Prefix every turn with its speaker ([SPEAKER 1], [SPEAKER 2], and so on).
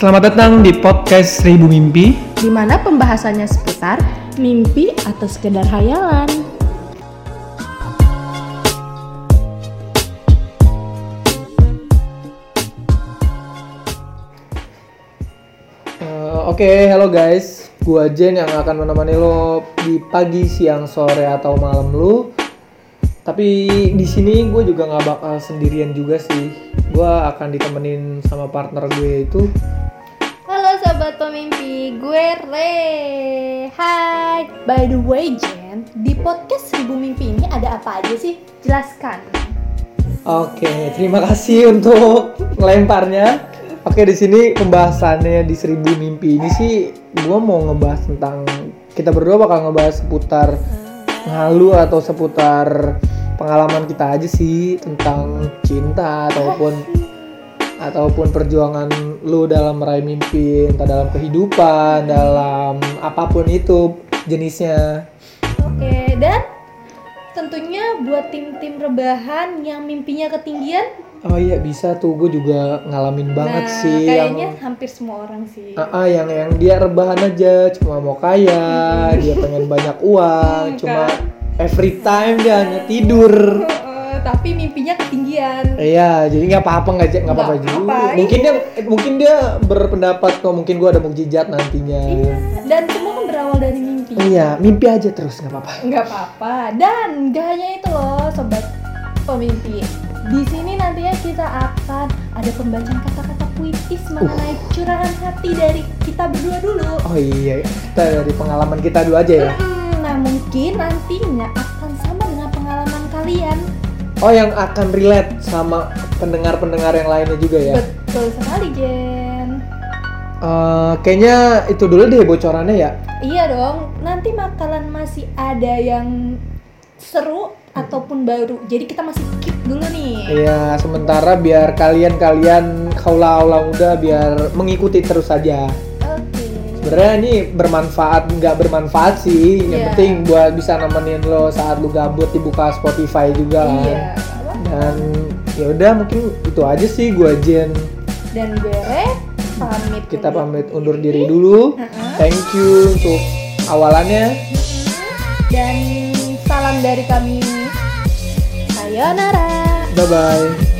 [SPEAKER 1] Selamat datang di podcast Seribu Mimpi.
[SPEAKER 2] di mana pembahasannya seputar mimpi atau sekedar hayalan.
[SPEAKER 1] Eh, Oke, hello guys. Gua Jen yang akan menemani lo di pagi, siang, sore atau malam lu. Tapi di sini gue juga nggak bakal sendirian juga sih. Gue akan ditemenin sama partner gue itu.
[SPEAKER 2] Halo sobat pemimpi, gue Re. Hai. By the way, Jen, di podcast Seribu Mimpi ini ada apa aja sih? Jelaskan.
[SPEAKER 1] Oke, terima kasih untuk ngelemparnya. Oke, di sini pembahasannya di Seribu Mimpi ini sih gue mau ngebahas tentang kita berdua bakal ngebahas seputar halu atau seputar pengalaman kita aja sih tentang cinta ataupun ataupun perjuangan lu dalam meraih mimpi entah dalam kehidupan dalam apa pun itu jenisnya
[SPEAKER 2] Oke, dan tentunya buat tim-tim rebahan yang mimpinya ketinggian.
[SPEAKER 1] oh iya bisa tuh gue juga ngalamin banget
[SPEAKER 2] nah,
[SPEAKER 1] sih
[SPEAKER 2] kayaknya
[SPEAKER 1] yang
[SPEAKER 2] hampir semua orang sih.
[SPEAKER 1] Ah, ah, yang yang dia rebahan aja cuma mau kaya dia pengen banyak uang
[SPEAKER 2] Hmm,
[SPEAKER 1] cuma
[SPEAKER 2] kan.
[SPEAKER 1] every time dia hanya tidur
[SPEAKER 2] tapi mimpinya ketinggian.
[SPEAKER 1] Iya, jadi nggak apa-apa nggak nggak apa-apa juga. Mungkin dia mungkin dia berpendapat kok mungkin gua ada mukjizat nantinya.
[SPEAKER 2] Iya, dan semua kan berawal dari mimpi.
[SPEAKER 1] Iya, mimpi aja terus nggak apa-apa.
[SPEAKER 2] nggak apa-apa dan gak hanya itu loh sobat pemimpi di sini nantinya kita akan ada pembacaan kata-kata puitis mengenai curahan hati dari kita berdua dulu
[SPEAKER 1] Oh iya, kita dari pengalaman kita dulu aja ya.
[SPEAKER 2] Hmm, nah mungkin nantinya akan sama dengan pengalaman kalian
[SPEAKER 1] Oh yang akan relate sama pendengar-pendengar yang lainnya juga ya.
[SPEAKER 2] betul sekali Jen
[SPEAKER 1] Eh, kayaknya itu dulu deh bocorannya ya.
[SPEAKER 2] iya dong nanti bakalan masih ada yang seru ataupun baru jadi kita masih keep dulu nih
[SPEAKER 1] Iya, sementara biar kalian-kalian kaula-kaula muda biar mengikuti terus saja. Sebenarnya ini bermanfaat nggak bermanfaat sih. Yang
[SPEAKER 2] Iya.
[SPEAKER 1] penting buat bisa nemenin lo saat lu gabut dibuka Spotify juga kan.
[SPEAKER 2] iya?
[SPEAKER 1] Dan ya udah mungkin itu aja sih gua Jen.
[SPEAKER 2] dan gue pamit
[SPEAKER 1] Kita pamit undur diri dulu. Thank you untuk awalannya.
[SPEAKER 2] dan salam dari kami sayonara
[SPEAKER 1] Bye bye.